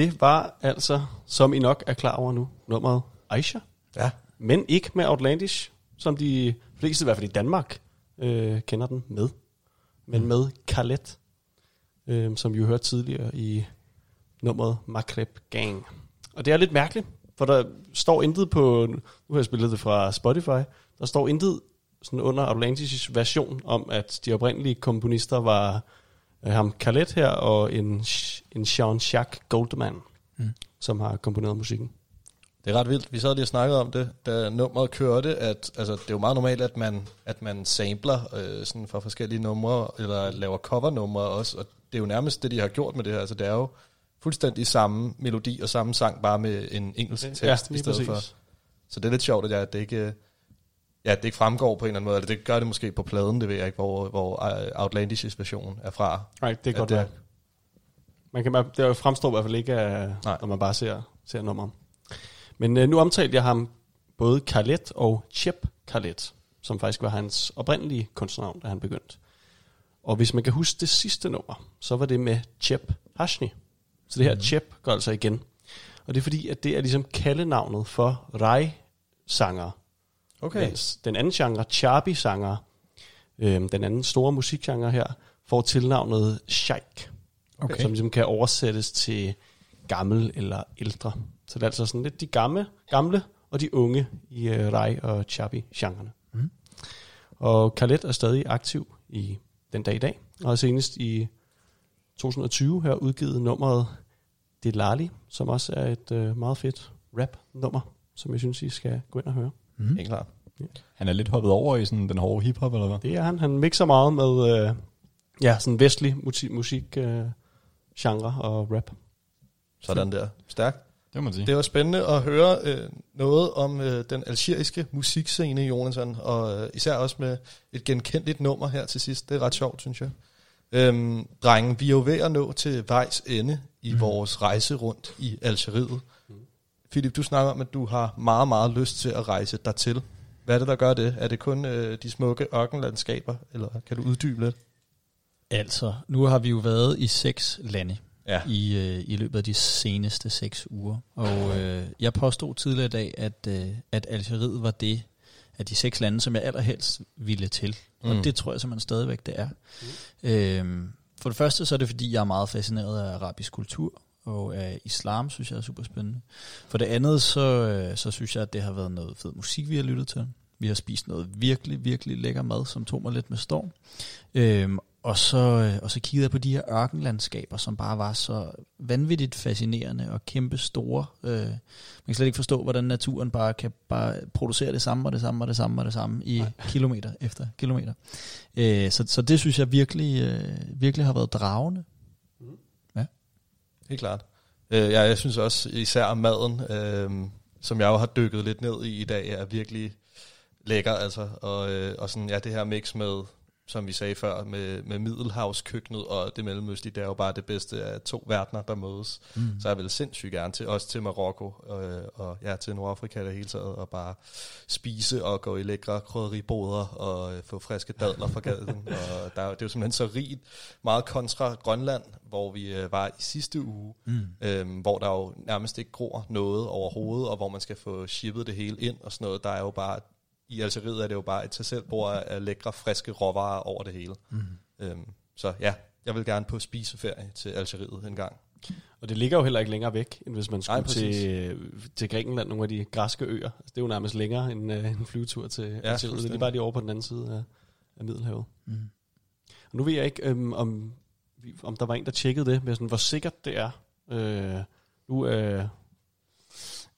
Det var altså, som I nok er klar over nu, nummeret Aisha. Ja. Men ikke med Outlandish, som de fleste, i hvert fald i Danmark, øh, kender den med. Men med Khaled, øh, som vi hørte tidligere i nummeret Maghreb Gang. Og det er lidt mærkeligt, for der står intet på, nu har jeg spillet det fra Spotify, der står intet sådan under Outlandish version om, at de oprindelige komponister var ham Khaled her og en, en Jean-Jacques Goldman, mm. som har komponeret musikken. Det er ret vildt. Vi sad lige og snakkede om det, da nummeret kørte, at altså, det er jo meget normalt, at man, at man sampler øh, sådan fra forskellige numre, eller laver covernumre også, og det er jo nærmest det, de har gjort med det her. Altså, det er jo fuldstændig samme melodi og samme sang, bare med en engelsk tekst Ja, i stedet præcis. for. Så det er lidt sjovt, at, jeg, at det ikke... øh, Ja, det ikke fremgår på en eller anden måde, eller det gør det måske på pladen, det ved jeg ikke, hvor, hvor øh, Outlandish's version er fra. Nej, det er At godt det. Man kan, bare- det fremstår i hvert fald ikke, af, Nej. når man bare ser, ser nummeret. Men øh, nu omtalte jeg ham både Khaled og Chip Khaled, som faktisk var hans oprindelige kunstnernavn, da han begyndte. Og hvis man kan huske det sidste nummer, så var det med Chip Hashni. Så det her mm. Chip går altså igen. Og det er fordi, at det er ligesom kaldenavnet for Rai-sanger. Okay. Mens den anden genre, Charbi-sanger, øhm, den anden store musikgenre her, får tilnavnet Sheikh, okay. som ligesom kan oversættes til gammel eller ældre. Så det er altså sådan lidt de gamle, gamle og de unge i øh, Rai og Charbi-genrerne. Mm. Og Khaled er stadig aktiv i den dag i dag, og senest i 2020 her udgivet nummeret Delali, som også er et øh, meget fedt rap-nummer, som jeg synes, I skal gå ind og høre. Mm. Helt klart. Han er lidt hoppet over i sådan den hårde hiphop, eller hvad? Det er han. Han mixer meget med øh, ja, sådan vestlig musik, musik øh, genre og rap. Sådan der. Stærkt. Det må man sige. Det var spændende at høre øh, noget om øh, den algeriske musikscene, Jonathan, og øh, især også med et genkendeligt nummer her til sidst. Det er ret sjovt, synes jeg. Øhm, drengen, vi er jo ved at nå til vejs ende i mm. vores rejse rundt i Algeriet. Philip, du snakker om, at du har meget, meget lyst til at rejse dertil. Hvad er det, der gør det? Er det kun øh, de smukke ørkenlandskaber, eller kan du uddybe lidt? Altså, nu har vi jo været i seks lande Ja. i, øh, i løbet af de seneste seks uger. Og øh, jeg påstod tidligere i dag, at, øh, at Algeriet var det af de seks lande, som jeg allerhelst ville til. Mm. Og det tror jeg simpelthen stadigvæk, det er. Mm. Øhm, for det første, så er det fordi, jeg er meget fascineret af arabisk kultur, og af islam, synes jeg er super spændende. For det andet, så, øh, så synes jeg, at det har været noget fed musik, vi har lyttet til. Vi har spist noget virkelig, virkelig lækker mad, som tog mig lidt med storm. Øhm, og så, øh, og så kiggede jeg på de her ørkenlandskaber, som bare var så vanvittigt fascinerende og kæmpe store. Øh, man kan slet ikke forstå, hvordan naturen bare kan bare producere det samme og det samme og det samme og det samme i Nej. kilometer efter kilometer. Øh, så, så det synes jeg virkelig, øh, virkelig har været dragende. Helt klart. Øh, ja, jeg synes også især maden, øh, som jeg jo har dykket lidt ned i i dag, er virkelig lækker. Altså, og, øh, og sådan, ja, det her mix med som vi sagde før, med, med Middelhavskøkkenet og det mellemøstlige, det er jo bare det bedste af to verdener, der mødes. Mm. Så jeg vil sindssygt gerne til, også til Marokko øh, og ja, til Nordafrika det hele taget, og bare spise og gå i lækre krydderiboder og øh, få friske dadler fra gaden. og der, er det er jo simpelthen så rigt, meget kontra Grønland, hvor vi øh, var i sidste uge, mm. øhm, hvor der jo nærmest ikke gror noget overhovedet, og hvor man skal få shippet det hele ind og sådan noget. Der er jo bare, i Algeriet er det jo bare et tag selv bord af lækre, friske råvarer over det hele. Mm. Øhm, så ja, jeg vil gerne på spiseferie til Algeriet en gang. Og det ligger jo heller ikke længere væk, end hvis man skulle Nej, præcis. til, til Grækenland, nogle af de græske øer. Altså, det er jo nærmest længere end uh, en flyvetur til ja, Algeriet. Det er bare de over på den anden side af, af Middelhavet. Mm. Og nu ved jeg ikke, øhm, om, om der var en, der tjekkede det, med sådan, hvor sikkert det er. Øh, nu øh,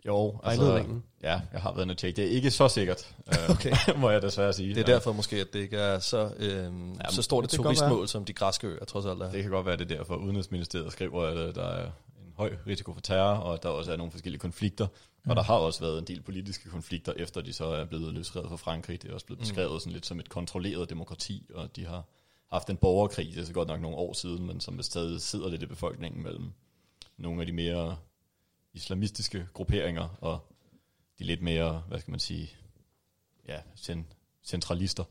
Jo, Vejledningen. ja, jeg har været inde og tjekke. Det er ikke så sikkert, øh, Okay. må jeg desværre sige. Det er derfor måske, at det ikke er så, øhm, så stort et turistmål, som de græske øer trods alt er. Det kan godt være, det er derfor, Udenrigsministeriet skriver, at øh, der er en høj risiko for terror, og at der også er nogle forskellige konflikter. Mm. Og der har også været en del politiske konflikter, efter de så er blevet løsredet fra Frankrig. Det er også blevet beskrevet sådan lidt som et kontrolleret demokrati, og de har haft en borgerkrig, det er så godt nok nogle år siden, men som stadig sidder lidt i befolkningen mellem nogle af de mere islamistiske grupperinger og de lidt mere, hvad skal man sige, ja, cen- centralister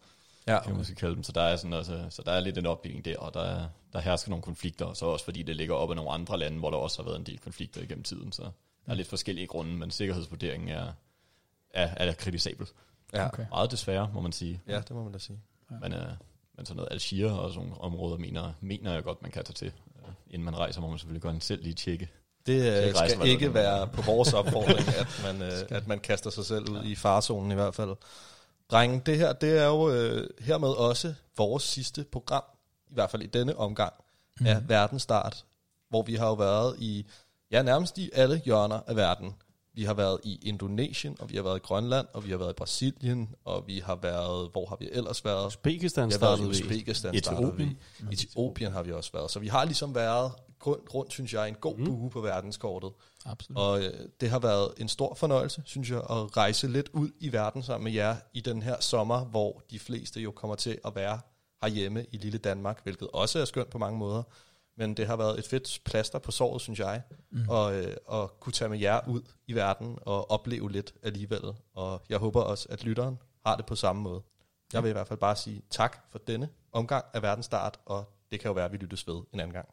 Ja, kan man måske kalde dem. Så der er, sådan, altså, så der er lidt en opdeling der, og der, er, der hersker nogle konflikter, og så også fordi det ligger op af nogle andre lande, hvor der også har været en del konflikter igennem tiden. Så der er lidt forskellige grunde, men sikkerhedsvurderingen er, er, er kritisabel. ja. Okay. Meget desværre, må man sige. ja, det må man da sige. Men, øh, men sådan noget Algier og sådan nogle områder, mener, mener jeg godt, man kan tage til. Øh, inden man rejser, må man selvfølgelig godt selv lige tjekke. Det øh, ikke rejse, skal ikke er. være på vores opfordring, at man, øh, at man kaster sig selv ud i farzonen i hvert fald. Drenge, det her det er jo øh, hermed også vores sidste program, i hvert fald i denne omgang mm. af Verdensstart, hvor vi har jo været i, ja nærmest i alle hjørner af verden. Vi har været i Indonesien, og vi har været i Grønland, og vi har været i Brasilien, og vi har været, hvor har vi ellers været? Uzbekistan startede vi. Uzbekistan, Etiopien. vi. Etiopien har vi også været. Så vi har ligesom været rundt, rundt synes jeg, en god mm. bue på verdenskortet. Absolut. Og øh, det har været en stor fornøjelse, synes jeg, at rejse lidt ud i verden sammen med jer i den her sommer, hvor de fleste jo kommer til at være herhjemme i lille Danmark, hvilket også er skønt på mange måder. Men det har været et fedt plaster på såret, synes jeg, mm. og, øh, at kunne tage med jer ud i verden og opleve lidt alligevel. Og jeg håber også, at lytteren har det på samme måde. Jeg vil i hvert fald bare sige tak for denne omgang af Verdensstart, og det kan jo være, at vi lyttes ved en anden gang.